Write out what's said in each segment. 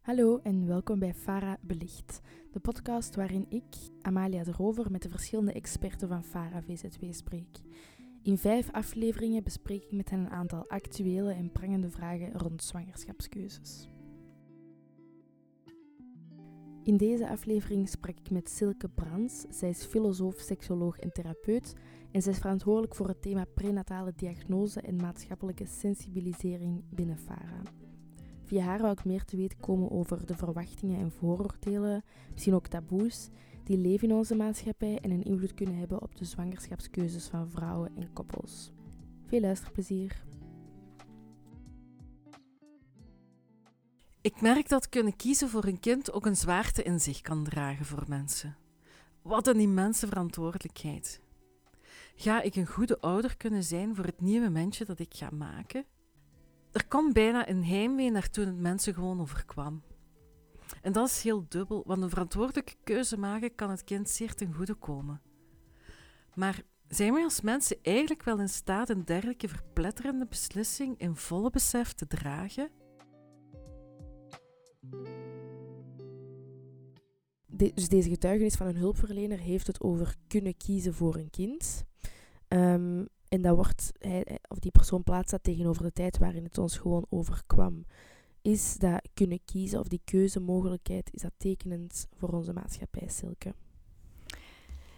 Hallo en welkom bij Fara Belicht, de podcast waarin ik, Amalia de Rover, met de verschillende experten van Fara VZW spreek. In vijf afleveringen bespreek ik met hen een aantal actuele en prangende vragen rond zwangerschapskeuzes. In deze aflevering sprak ik met Silke Brans. Zij is filosoof, seksoloog en therapeut en zij is verantwoordelijk voor het thema prenatale diagnose en maatschappelijke sensibilisering binnen FARA. Via haar wou ik meer te weten komen over de verwachtingen en vooroordelen, misschien ook taboes, die leven in onze maatschappij en een invloed kunnen hebben op de zwangerschapskeuzes van vrouwen en koppels. Veel luisterplezier! Ik merk dat kunnen kiezen voor een kind ook een zwaarte in zich kan dragen voor mensen. Wat een immense verantwoordelijkheid. Ga ik een goede ouder kunnen zijn voor het nieuwe mensje dat ik ga maken? Er komt bijna een heimwee naar toen het mensen gewoon overkwam. En dat is heel dubbel, want een verantwoordelijke keuze maken kan het kind zeer ten goede komen. Maar zijn wij als mensen eigenlijk wel in staat een dergelijke verpletterende beslissing in volle besef te dragen? Dus deze getuigenis van een hulpverlener heeft het over kunnen kiezen voor een kind. Um, en dat wordt, hij, of die persoon plaatst dat tegenover de tijd waarin het ons gewoon overkwam. Is dat kunnen kiezen of die keuzemogelijkheid, is dat tekenend voor onze maatschappij, Silke?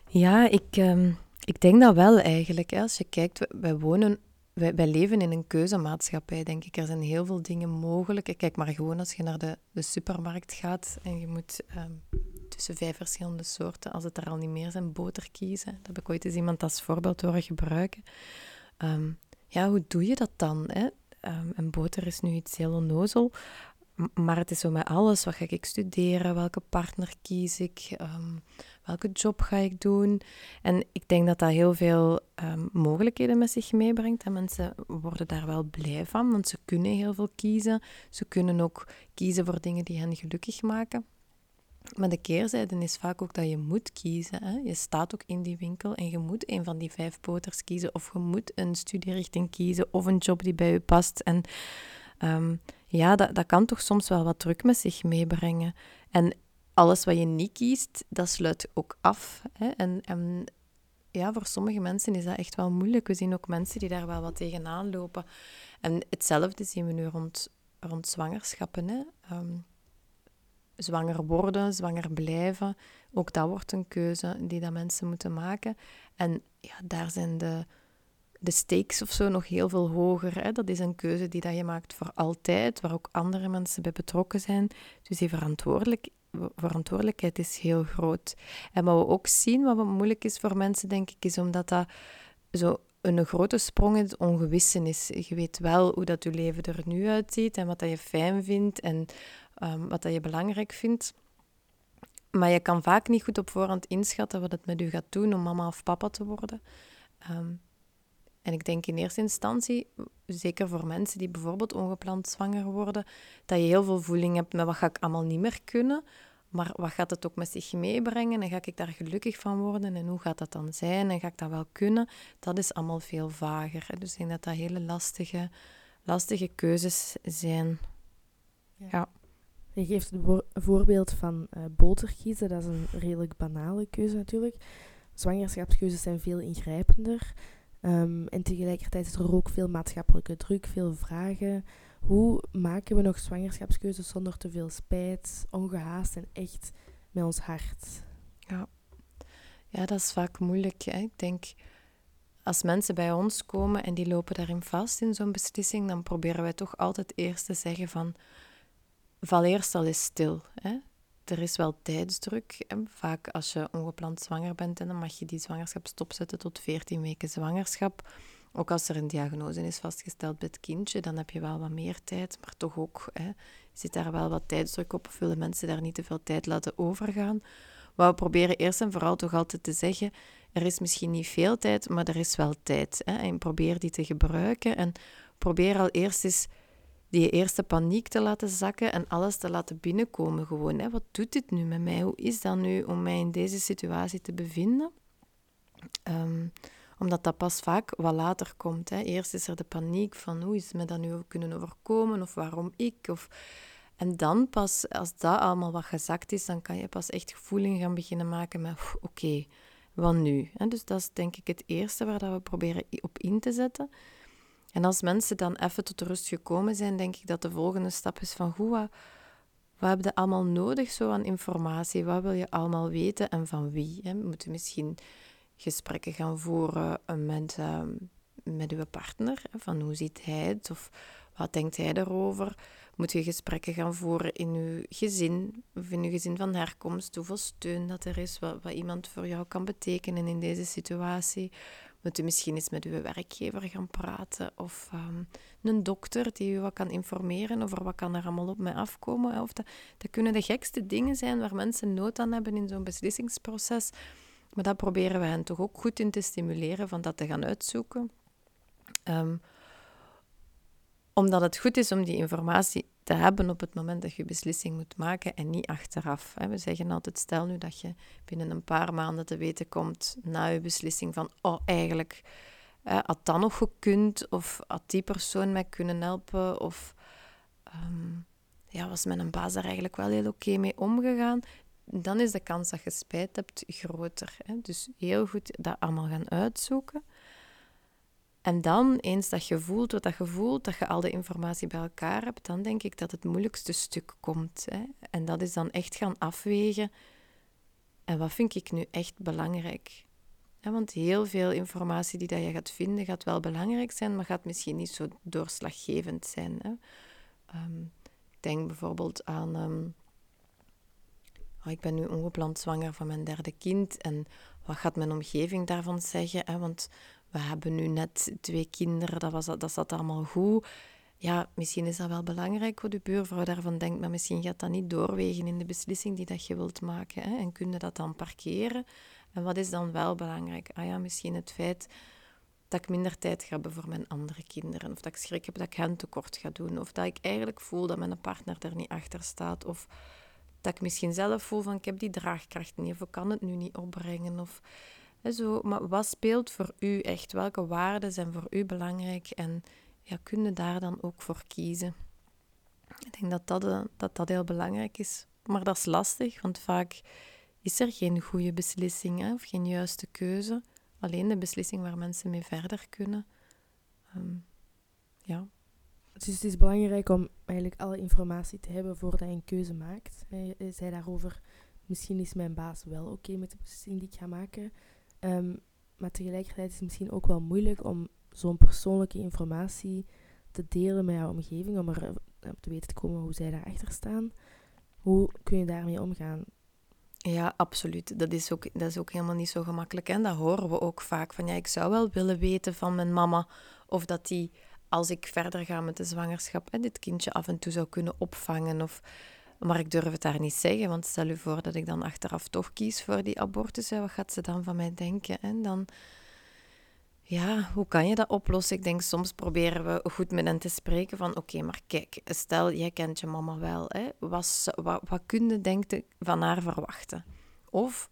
Ja, ik, um, ik denk dat wel eigenlijk. Als je kijkt, wij wonen wij, wij, leven in een keuzemaatschappij, denk ik. Er zijn heel veel dingen mogelijk. Kijk maar gewoon als je naar de, de supermarkt gaat en je moet um, tussen vijf verschillende soorten, als het er al niet meer zijn, boter kiezen. Dat heb ik ooit eens iemand als voorbeeld horen gebruiken. Um, ja, hoe doe je dat dan? Hè? Um, en boter is nu iets heel onnozel. Maar het is zo met alles. Wat ga ik studeren? Welke partner kies ik? Um, welke job ga ik doen? En ik denk dat dat heel veel mogelijkheden met zich meebrengt. En mensen worden daar wel blij van, want ze kunnen heel veel kiezen. Ze kunnen ook kiezen voor dingen die hen gelukkig maken. Maar de keerzijde is vaak ook dat je moet kiezen. Hè? Je staat ook in die winkel en je moet een van die vijf boters kiezen. Of je moet een studierichting kiezen of een job die bij je past. En um, ja, dat, dat kan toch soms wel wat druk met zich meebrengen. En alles wat je niet kiest, dat sluit ook af. Hè? En, en ja, voor sommige mensen is dat echt wel moeilijk. We zien ook mensen die daar wel wat tegenaan lopen. En hetzelfde zien we nu rond, rond zwangerschappen. Hè? Um, zwanger worden, zwanger blijven, ook dat wordt een keuze die dat mensen moeten maken. En ja, daar zijn de, de stakes of zo nog heel veel hoger. Hè. Dat is een keuze die dat je maakt voor altijd, waar ook andere mensen bij betrokken zijn. Dus die verantwoordelijk, verantwoordelijkheid is heel groot. En wat we ook zien, wat moeilijk is voor mensen, denk ik, is omdat dat zo een grote sprong in het ongewisse is. Je weet wel hoe dat je leven er nu uitziet en wat dat je fijn vindt en um, wat dat je belangrijk vindt. Maar je kan vaak niet goed op voorhand inschatten wat het met u gaat doen om mama of papa te worden. Um, en ik denk in eerste instantie, zeker voor mensen die bijvoorbeeld ongepland zwanger worden, dat je heel veel voeling hebt met wat ga ik allemaal niet meer kunnen, maar wat gaat het ook met zich meebrengen en ga ik daar gelukkig van worden en hoe gaat dat dan zijn en ga ik dat wel kunnen? Dat is allemaal veel vager. Dus ik denk dat dat hele lastige, lastige keuzes zijn. Ja. ja. Je geeft het voorbeeld van uh, boter kiezen, dat is een redelijk banale keuze natuurlijk. Zwangerschapskeuzes zijn veel ingrijpender. Um, en tegelijkertijd is er ook veel maatschappelijke druk, veel vragen. Hoe maken we nog zwangerschapskeuzes zonder te veel spijt, ongehaast en echt met ons hart? Ja, ja dat is vaak moeilijk. Ik denk, als mensen bij ons komen en die lopen daarin vast in zo'n beslissing, dan proberen wij toch altijd eerst te zeggen van, val eerst al eens stil. Hè? er is wel tijdsdruk. Vaak als je ongepland zwanger bent, en dan mag je die zwangerschap stopzetten tot 14 weken zwangerschap. Ook als er een diagnose is vastgesteld bij het kindje, dan heb je wel wat meer tijd. Maar toch ook hè, zit daar wel wat tijdsdruk op of willen mensen daar niet te veel tijd laten overgaan. Maar we proberen eerst en vooral toch altijd te zeggen, er is misschien niet veel tijd, maar er is wel tijd. Hè, en probeer die te gebruiken en probeer al eerst eens die eerste paniek te laten zakken en alles te laten binnenkomen. Gewoon, hè. wat doet dit nu met mij? Hoe is dat nu om mij in deze situatie te bevinden? Ehm, omdat dat pas vaak wat later komt. Hè. Eerst is er de paniek van hoe is me dat nu kunnen overkomen of waarom ik. Of... En dan pas, als dat allemaal wat gezakt is, dan kan je pas echt gevoelingen gaan beginnen maken met oké, wat nu? Dus dat is denk ik het eerste waar dat we proberen op in te zetten. En als mensen dan even tot rust gekomen zijn, denk ik dat de volgende stap is van goed, wat, wat heb je allemaal nodig zo aan informatie? Wat wil je allemaal weten en van wie? Hè? We moeten misschien gesprekken gaan voeren met, uh, met uw partner. Van hoe ziet hij het of wat denkt hij erover? Moet je gesprekken gaan voeren in uw gezin of in uw gezin van herkomst? Hoeveel steun dat er is, wat, wat iemand voor jou kan betekenen in deze situatie? Moet u misschien eens met uw werkgever gaan praten of ehm, een dokter die u wat kan informeren over wat kan er allemaal op mij afkomen? Of dat, kunnen de gekste dingen zijn waar mensen nood aan hebben in zo'n beslissingsproces. Maar dat proberen we hen toch ook goed in te stimuleren van dat te gaan uitzoeken. Um, omdat het goed is om die informatie te hebben op het moment dat je beslissing moet maken en niet achteraf. We zeggen altijd, stel nu dat je binnen een paar maanden te weten komt na je beslissing van, oh eigenlijk had dat nog gekund of had die persoon mij kunnen helpen of um, ja, was mijn baas daar eigenlijk wel heel oké mee omgegaan dan is de kans dat je spijt hebt groter. Dus heel goed dat allemaal gaan uitzoeken. En dan, eens dat je voelt wat dat je voelt, dat je al de informatie bij elkaar hebt, dan denk ik dat het moeilijkste stuk komt. Hè? En dat is dan echt gaan afwegen. En wat vind ik nu echt belangrijk? want heel veel informatie die dat je gaat vinden, gaat wel belangrijk zijn, maar gaat misschien niet zo doorslaggevend zijn. Hè? Ik denk bijvoorbeeld aan ehm, oh, ik ben nu ongepland zwanger van mijn derde kind en wat gaat mijn omgeving daarvan zeggen? Hè? Want we hebben nu net twee kinderen, dat, was, dat zat allemaal goed. Ja, misschien is dat wel belangrijk wat de buurvrouw daarvan denkt, maar misschien gaat dat niet doorwegen in de beslissing die dat je wilt maken. Hè? En kun je dat dan parkeren? En wat is dan wel belangrijk? Ah ja, misschien het feit dat ik minder tijd ga hebben voor mijn andere kinderen. Of dat ik schrik heb dat ik hen tekort ga doen. Of dat ik eigenlijk voel dat mijn partner er niet achter staat. Of dat ik misschien zelf voel van ik heb die draagkracht niet of ik kan het nu niet opbrengen. Of, zo. Maar wat speelt voor u echt? Welke waarden zijn voor u belangrijk? En ja, kun daar dan ook voor kiezen? Ik denk dat dat, eh, dat dat heel belangrijk is. Maar dat is lastig, want vaak is er geen goede beslissing hè, of geen juiste keuze. Alleen de beslissing waar mensen mee verder kunnen. Um, ja. Dus het is belangrijk om eigenlijk alle informatie te hebben voordat je een keuze maakt. Je zei daarover, misschien is mijn baas wel oké met de beslissing die ik ga maken. Um, maar tegelijkertijd is het misschien ook wel moeilijk om zo'n persoonlijke informatie te delen met jouw omgeving, om er eh, op te weten te komen hoe zij daarachter staan. Hoe kun je daarmee omgaan? Ja, absoluut. Dat is ook, dat is ook helemaal niet zo gemakkelijk. En dat horen we ook vaak. Van ja, ik zou wel willen weten van mijn mama of dat die als ik verder ga met de zwangerschap en dit kindje af en toe zou kunnen opvangen. Of, maar ik durf het daar niet zeggen, want stel u voor dat ik dan achteraf toch kies voor die abortus. Wat gaat ze dan van mij denken? En dan, ja, hoe kan je dat oplossen? Ik denk soms proberen we goed met hen te spreken van oké, maar kijk, stel jij kent je mama wel. Hè? Wat, wat, kun je denken van haar verwachten? Of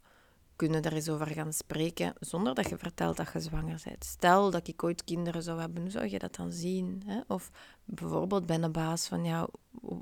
kunnen er eens over gaan spreken zonder dat je vertelt dat je zwanger bent. Stel dat ik ooit kinderen zou hebben, hoe zou je dat dan zien? Hè? Of bijvoorbeeld bij een baas van, ja,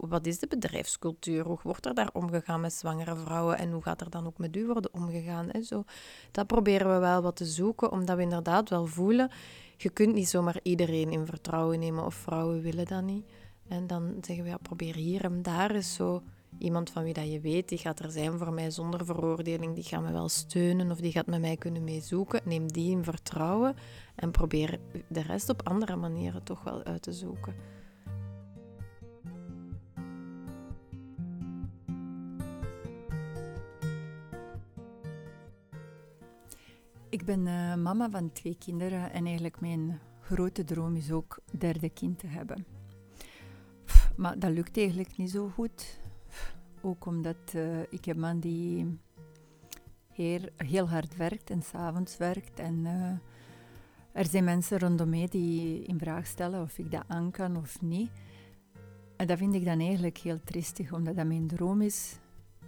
wat is de bedrijfscultuur? Hoe wordt er daar omgegaan met zwangere vrouwen en hoe gaat er dan ook met u worden omgegaan? Hè? Zo, dat proberen we wel wat te zoeken, omdat we inderdaad wel voelen, je kunt niet zomaar iedereen in vertrouwen nemen of vrouwen willen dat niet. En dan zeggen we, ja, probeer hier en daar eens zo iemand van wie dat je weet, die gaat er zijn voor mij zonder veroordeling, die gaat me wel steunen of die gaat met mij kunnen meezoeken. Neem die in vertrouwen en probeer de rest op andere manieren toch wel uit te zoeken. Ik ben uh, mama van twee kinderen en eigenlijk mijn grote droom is ook derde kind te hebben. Maar dat lukt eigenlijk niet zo goed. Ook omdat uh, ik een man die heel, heel hard werkt en s'avonds werkt. En uh, er zijn mensen rondom mij die in vraag stellen of ik dat aan kan of niet. En dat vind ik dan eigenlijk heel tristig, omdat dat mijn droom is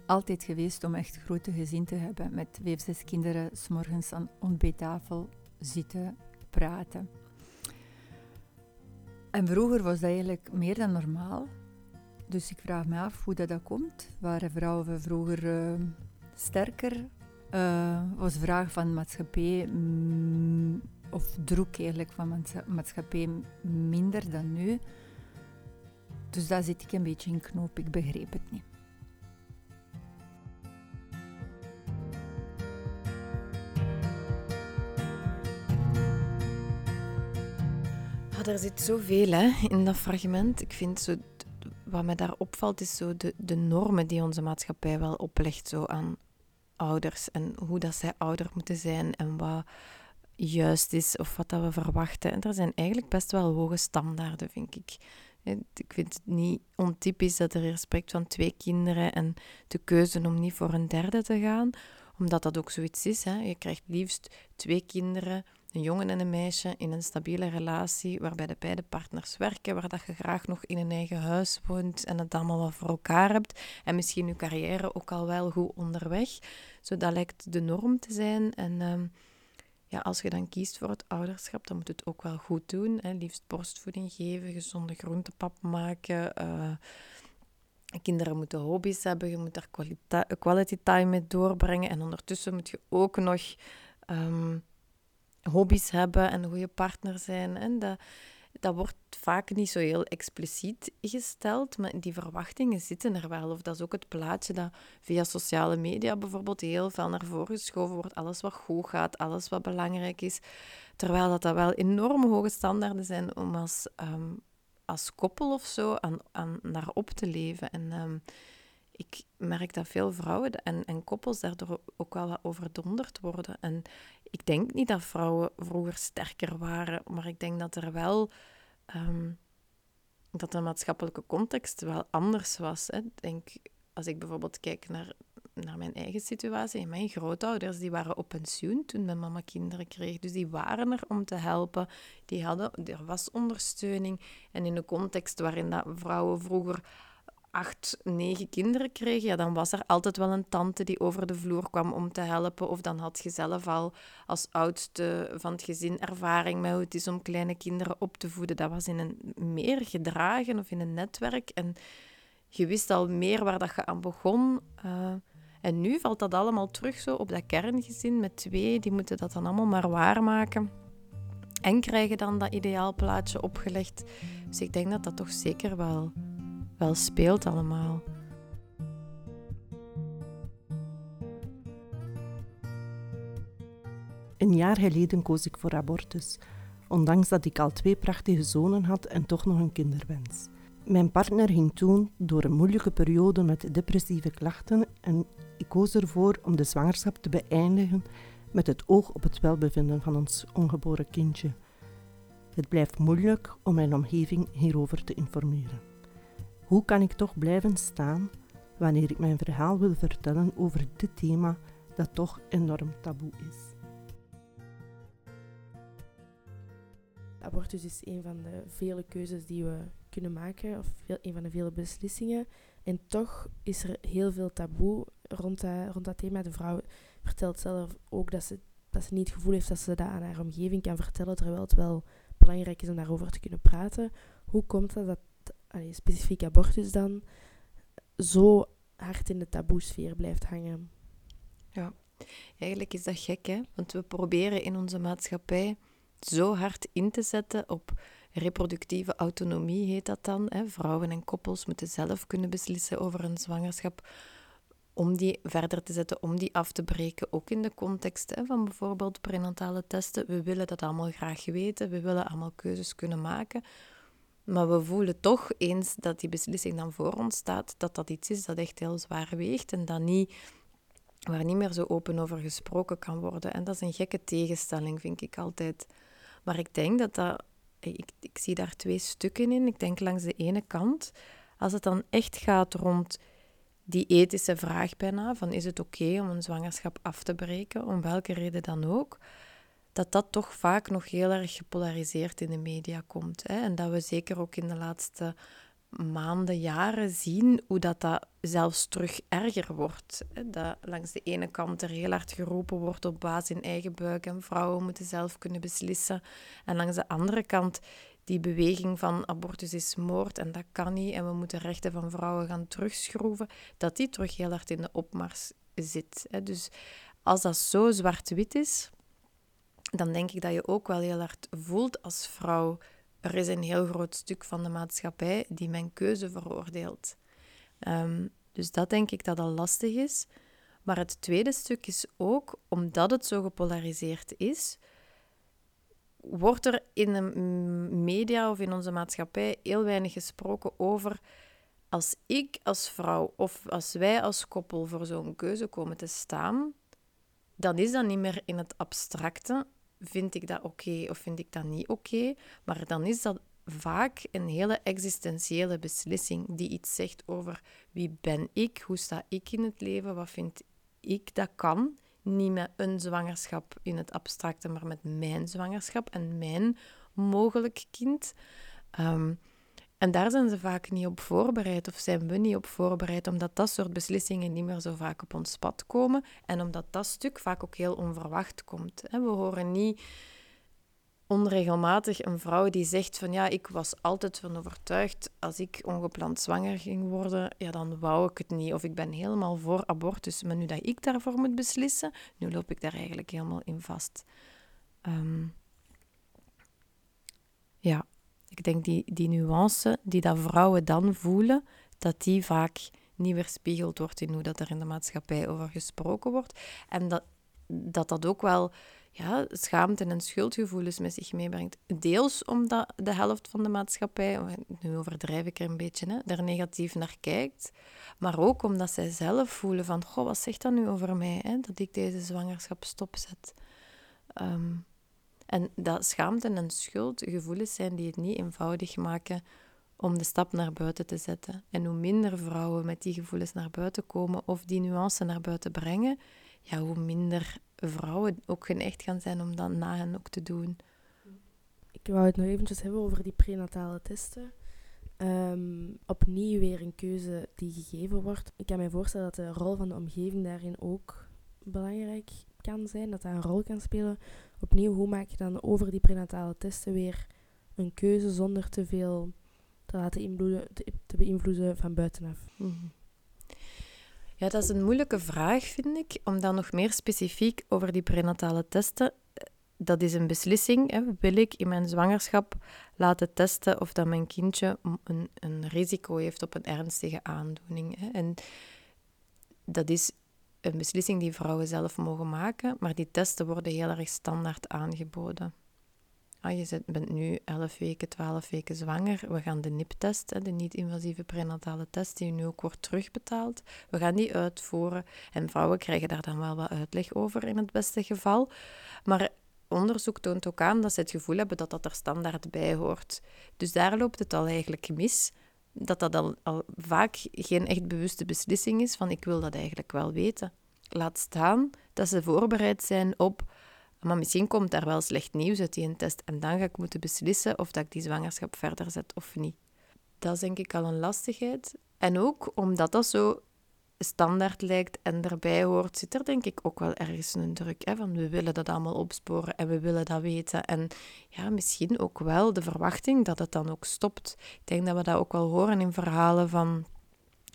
altijd geweest om echt grote gezin te hebben. Met vijf, zes kinderen, s'morgens aan ontbijttafel zitten, praten. En vroeger was dat eigenlijk meer dan normaal. Dus ik vraag me af hoe dat, dat komt. Waren vrouwen vroeger uh, sterker? Uh, was vraag van maatschappij, mm, of druk eigenlijk van maatschappij minder dan nu? Dus daar zit ik een beetje in knoop, ik begreep het niet. er zit zoveel hè, in dat fragment. Ik vind zo, wat mij daar opvalt, is zo de, de normen die onze maatschappij wel oplegt zo aan ouders. En hoe dat zij ouder moeten zijn en wat juist is of wat dat we verwachten. En er zijn eigenlijk best wel hoge standaarden, vind ik. Ik vind het niet ontypisch dat er hier spreekt van twee kinderen en de keuze om niet voor een derde te gaan, omdat dat ook zoiets is. Hè. Je krijgt liefst twee kinderen een jongen en een meisje in een stabiele relatie waarbij de beide partners werken, waar dat je graag nog in een eigen huis woont en het allemaal wel voor elkaar hebt en misschien je carrière ook al wel goed onderweg. Zo dat lijkt de norm te zijn en ehm, ja, als je dan kiest voor het ouderschap, dan moet het ook wel goed doen. Hè. Liefst borstvoeding geven, gezonde groentepap maken. Uh, kinderen moeten hobby's hebben, je moet daar quality time mee doorbrengen. En ondertussen moet je ook nog ehm, hobby's hebben en een goede partner zijn. En dat, dat wordt vaak niet zo heel expliciet gesteld, maar die verwachtingen zitten er wel. Of dat is ook het plaatje dat via sociale media bijvoorbeeld heel veel naar voren geschoven wordt. Alles wat goed gaat, alles wat belangrijk is. Terwijl dat, dat wel enorm hoge standaarden zijn om als, ehm, als koppel of zo aan, aan, naar op te leven. En ehm, ik merk dat veel vrouwen en, en koppels daardoor ook wel wat overdonderd worden. En ik denk niet dat vrouwen vroeger sterker waren, maar ik denk dat er wel. Ehm, dat de maatschappelijke context wel anders was. Hè. Denk, als ik bijvoorbeeld kijk naar, naar mijn eigen situatie. Mijn grootouders die waren op pensioen toen mijn mama kinderen kreeg. Dus die waren er om te helpen. Die hadden, er was ondersteuning. En in een context waarin dat vrouwen vroeger acht, negen kinderen kreeg, ja, dan was er altijd wel een tante die over de vloer kwam om te helpen. Of dan had je zelf al als oudste van het gezin ervaring met hoe het is om kleine kinderen op te voeden. Dat was in een meer gedragen of in een netwerk. En je wist al meer waar dat je aan begon. Uh, en nu valt dat allemaal terug zo op dat kerngezin met twee. Die moeten dat dan allemaal maar waarmaken. En krijgen dan dat ideaalplaatje opgelegd. Dus ik denk dat dat toch zeker wel wel speelt allemaal. Een jaar geleden koos ik voor abortus, ondanks dat ik al twee prachtige zonen had en toch nog een kinderwens. Mijn partner ging toen door een moeilijke periode met depressieve klachten en ik koos ervoor om de zwangerschap te beëindigen met het oog op het welbevinden van ons ongeboren kindje. Het blijft moeilijk om mijn omgeving hierover te informeren. Hoe kan ik toch blijven staan wanneer ik mijn verhaal wil vertellen over dit thema dat toch enorm taboe is? Abortus is een van de vele keuzes die we kunnen maken, of een van de vele beslissingen. En toch is er heel veel taboe rond dat, rond dat thema. De vrouw vertelt zelf ook dat ze, dat ze niet het gevoel heeft dat ze dat aan haar omgeving kan vertellen, terwijl het wel belangrijk is om daarover te kunnen praten. Hoe komt het dat allee, specifiek abortus dan, zo hard in de taboesfeer blijft hangen. Ja, eigenlijk is dat gek, hè? Want we proberen in onze maatschappij zo hard in te zetten op reproductieve autonomie, heet dat dan. Hè? Vrouwen en koppels moeten zelf kunnen beslissen over een zwangerschap om die verder te zetten, om die af te breken, ook in de context hè, van bijvoorbeeld prenatale testen. We willen dat allemaal graag weten, we willen allemaal keuzes kunnen maken, maar we voelen toch eens dat die beslissing dan voor ons staat, dat dat iets is dat echt heel zwaar weegt en dat niet, waar niet meer zo open over gesproken kan worden. En dat is een gekke tegenstelling, vind ik altijd. Maar ik denk dat dat, ik, ik zie daar twee stukken in. Ik denk langs de ene kant, als het dan echt gaat rond die ethische vraag bijna, van is het oké om een zwangerschap af te breken, om welke reden dan ook, dat dat toch vaak nog heel erg gepolariseerd in de media komt. Hè? En dat we zeker ook in de laatste maanden, jaren zien hoe dat, dat zelfs terug erger wordt. Dat langs de ene kant er heel hard geroepen wordt op baas in eigen buik en vrouwen moeten zelf kunnen beslissen. En langs de andere kant die beweging van abortus is moord en dat kan niet en we moeten rechten van vrouwen gaan terugschroeven, dat die terug heel hard in de opmars zit. Dus als dat zo zwart-wit is, dan denk ik dat je ook wel heel hard voelt als vrouw. Er is een heel groot stuk van de maatschappij die mijn keuze veroordeelt. Um, dus dat denk ik dat al lastig is. Maar het tweede stuk is ook, omdat het zo gepolariseerd is, wordt er in de media of in onze maatschappij heel weinig gesproken over als ik als vrouw of als wij als koppel voor zo'n keuze komen te staan, dan is dat niet meer in het abstracte. Vind ik dat oké of vind ik dat niet oké? Maar dan is dat vaak een hele existentiële beslissing die iets zegt over wie ben ik, hoe sta ik in het leven, wat vind ik dat kan. Niet met een zwangerschap in het abstracte, maar met mijn zwangerschap en mijn mogelijk kind. Ehm, en daar zijn ze vaak niet op voorbereid of zijn we niet op voorbereid, omdat dat soort beslissingen niet meer zo vaak op ons pad komen en omdat dat stuk vaak ook heel onverwacht komt. We horen niet onregelmatig een vrouw die zegt van ja, ik was altijd van overtuigd als ik ongepland zwanger ging worden, ja, dan wou ik het niet. Of ik ben helemaal voor abortus, maar nu dat ik daarvoor moet beslissen, nu loop ik daar eigenlijk helemaal in vast. Um, ja, ik denk die, die nuance die dat vrouwen dan voelen, dat die vaak niet weerspiegeld wordt in hoe dat er in de maatschappij over gesproken wordt. En dat dat, dat ook wel ja, schaamte en schuldgevoelens met zich meebrengt. Deels omdat de helft van de maatschappij, nu overdrijf ik er een beetje, hè, daar negatief naar kijkt. Maar ook omdat zij zelf voelen van, goh, wat zegt dat nu over mij, hè, dat ik deze zwangerschap stopzet. Um, en dat schaamte en schuld gevoelens zijn die het niet eenvoudig maken om de stap naar buiten te zetten. En hoe minder vrouwen met die gevoelens naar buiten komen of die nuance naar buiten brengen, ja, hoe minder vrouwen ook geneigd gaan zijn om dat na hen ook te doen. Ik wou het nog eventjes hebben over die prenatale testen. Ehm, opnieuw weer een keuze die gegeven wordt. Ik kan me voorstellen dat de rol van de omgeving daarin ook belangrijk kan zijn, dat dat een rol kan spelen. Opnieuw, hoe maak je dan over die prenatale testen weer een keuze zonder te veel te laten te, beïnvloeden van buitenaf? Mm ja, dat is een moeilijke vraag, vind ik, om dan nog meer specifiek over die prenatale testen. Dat is een beslissing. Hè. Wil ik in mijn zwangerschap laten testen of dat mijn kindje een, een risico heeft op een ernstige aandoening? Hè. En dat is een beslissing die vrouwen zelf mogen maken, maar die testen worden heel erg standaard aangeboden. Ah, je bent nu 11 weken, 12 weken zwanger. We gaan de NIP-test, de niet-invasieve prenatale test, die nu ook wordt terugbetaald. We gaan die uitvoeren. En vrouwen krijgen daar dan wel wat uitleg over in het beste geval. Maar onderzoek toont ook aan dat ze het gevoel hebben dat dat er standaard bij hoort. Dus daar loopt het al eigenlijk mis. Dat dat al, vaak geen echt bewuste beslissing is van ik wil dat eigenlijk wel weten. Laat staan dat ze voorbereid zijn op maar misschien komt daar wel slecht nieuws uit die test en dan ga ik moeten beslissen of dat ik die zwangerschap verder zet of niet. Dat is denk ik al een lastigheid. En ook omdat dat zo standaard lijkt en erbij hoort, zit er denk ik ook wel ergens een druk. Hè, van we willen dat allemaal opsporen en we willen dat weten. En ja, misschien ook wel de verwachting dat het dan ook stopt. Ik denk dat we dat ook wel horen in verhalen van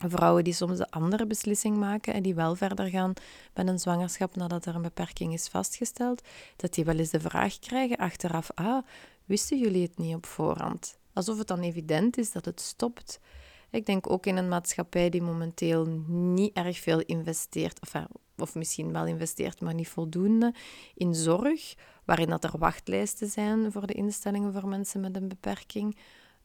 vrouwen die soms de andere beslissing maken en die wel verder gaan met een zwangerschap nadat er een beperking is vastgesteld, dat die wel eens de vraag krijgen achteraf, ah, wisten jullie het niet op voorhand? Alsof het dan evident is dat het stopt. Ik denk ook in een maatschappij die momenteel niet erg veel investeert, of, of misschien wel investeert, maar niet voldoende, in zorg, waarin dat er wachtlijsten zijn voor de instellingen voor mensen met een beperking.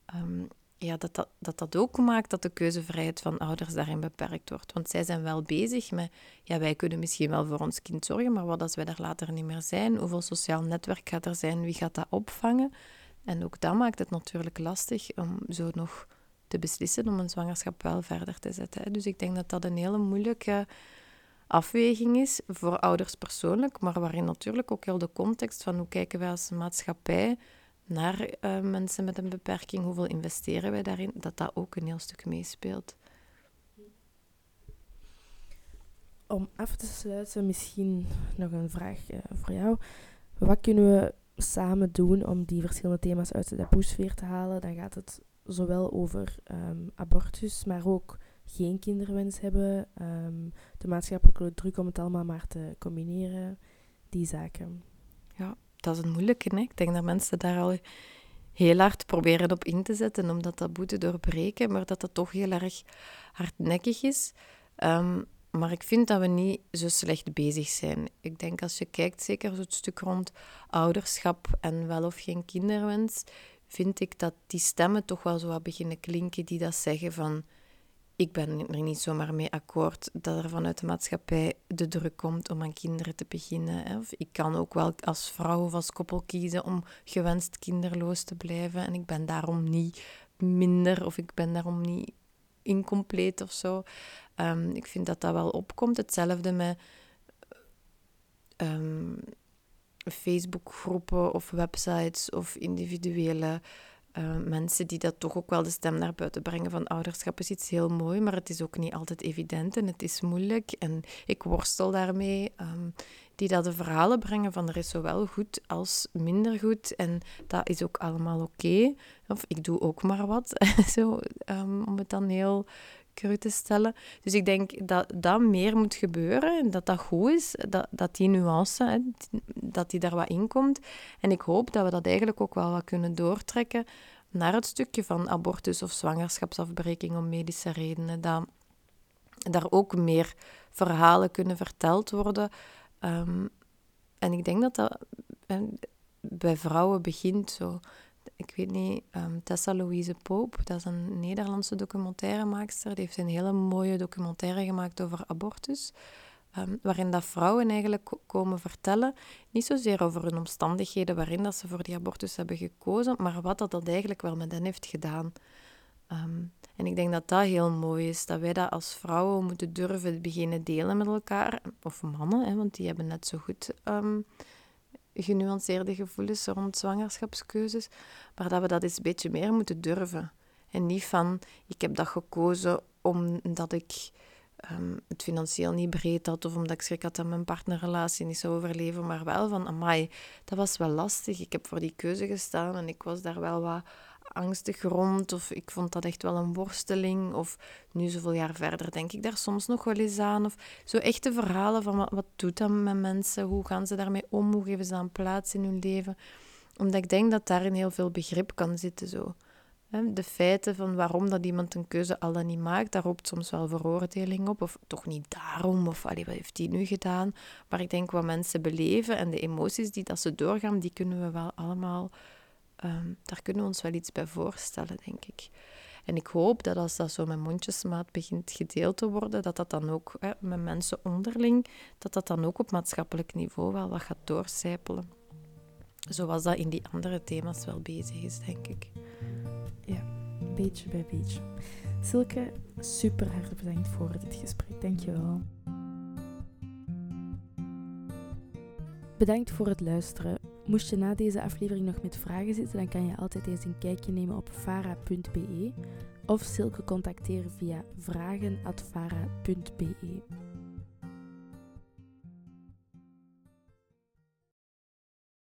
Ehm, ja, dat, dat, dat dat ook maakt dat de keuzevrijheid van ouders daarin beperkt wordt. Want zij zijn wel bezig met, ja, wij kunnen misschien wel voor ons kind zorgen, maar wat als wij er later niet meer zijn? Hoeveel sociaal netwerk gaat er zijn? Wie gaat dat opvangen? En ook dat maakt het natuurlijk lastig om zo nog te beslissen om een zwangerschap wel verder te zetten. Dus ik denk dat dat een hele moeilijke afweging is voor ouders persoonlijk, maar waarin natuurlijk ook heel de context van hoe kijken wij als maatschappij naar eh, mensen met een beperking, hoeveel investeren wij daarin, dat dat ook een heel stuk meespeelt. Om af te sluiten, misschien nog een vraag uh, voor jou. Wat kunnen we samen doen om die verschillende thema's uit de taboesfeer te halen? Dan gaat het zowel over um, abortus, maar ook geen kinderwens hebben, um, de maatschappelijke druk om het allemaal maar te combineren, die zaken. Ja, dat is een moeilijke. Ik denk dat mensen daar al heel hard proberen op in te zetten om dat taboe doorbreken, maar dat dat toch heel erg hardnekkig is. Um, maar ik vind dat we niet zo slecht bezig zijn. Ik denk als je kijkt, zeker zo het stuk rond ouderschap en wel of geen kinderwens, vind ik dat die stemmen toch wel zo wat beginnen klinken die dat zeggen van ik ben er niet zomaar mee akkoord dat er vanuit de maatschappij de druk komt om aan kinderen te beginnen. Hè. Of ik kan ook wel als vrouw of als koppel kiezen om gewenst kinderloos te blijven en ik ben daarom niet minder of ik ben daarom niet incompleet of zo. Um, ik vind dat dat wel opkomt. Hetzelfde met um, Facebookgroepen of websites of individuele uh, mensen die dat toch ook wel de stem naar buiten brengen van ouderschap is iets heel mooi, maar het is ook niet altijd evident en het is moeilijk en ik worstel daarmee. Um, die dat de verhalen brengen van er is zowel goed als minder goed en dat is ook allemaal oké. Of ik doe ook maar wat, zo, um, om het dan heel Dus ik denk dat dat meer moet gebeuren en dat dat goed is, dat, dat die nuance, hè, dat die daar wat in komt. En ik hoop dat we dat eigenlijk ook wel wat kunnen doortrekken naar het stukje van abortus of zwangerschapsafbreking om medische redenen. Dat daar ook meer verhalen kunnen verteld worden. Um, en ik denk dat dat bij vrouwen begint zo ik weet niet, um, Tessa Louise Pope, dat is een Nederlandse documentairemaakster. Die heeft een hele mooie documentaire gemaakt over abortus. Um, waarin dat vrouwen eigenlijk komen vertellen, niet zozeer over hun omstandigheden waarin dat ze voor die abortus hebben gekozen, maar wat dat, dat eigenlijk wel met hen heeft gedaan. Um, en ik denk dat dat heel mooi is, dat wij dat als vrouwen moeten durven beginnen delen met elkaar, of mannen, hè, want die hebben net zo goed genuanceerde gevoelens rond zwangerschapskeuzes, maar dat we dat eens een beetje meer moeten durven. En niet van, ik heb dat gekozen omdat ik um, het financieel niet breed had of omdat ik schrik had dat mijn partnerrelatie niet zou overleven, maar wel van, amai, dat was wel lastig. Ik heb voor die keuze gestaan en ik was daar wel wat angstig rond of ik vond dat echt wel een worsteling of nu zoveel jaar verder denk ik daar soms nog wel eens aan of zo echte verhalen van wat, wat doet dat met mensen, hoe gaan ze daarmee om, hoe geven ze aan plaats in hun leven, omdat ik denk dat daarin heel veel begrip kan zitten zo. De feiten van waarom dat iemand een keuze al dan niet maakt, daar roept soms wel veroordeling op. Of toch niet daarom, of allee, wat heeft die nu gedaan? Maar ik denk wat mensen beleven en de emoties die dat ze doorgaan, die kunnen we wel allemaal Ehm, daar kunnen we ons wel iets bij voorstellen, denk ik. En ik hoop dat als dat zo met mondjesmaat begint gedeeld te worden, dat dat dan ook hè, met mensen onderling, dat dat dan ook op maatschappelijk niveau wel wat gaat doorcijpelen. Zoals dat in die andere thema's wel bezig is, denk ik. Ja, beetje bij beetje. Silke, super hartelijk bedankt voor dit gesprek. Dankjewel. Bedankt voor het luisteren. Moest je na deze aflevering nog met vragen zitten, dan kan je altijd eens een kijkje nemen op vara.be of Silke contacteren via vragen.vara.be.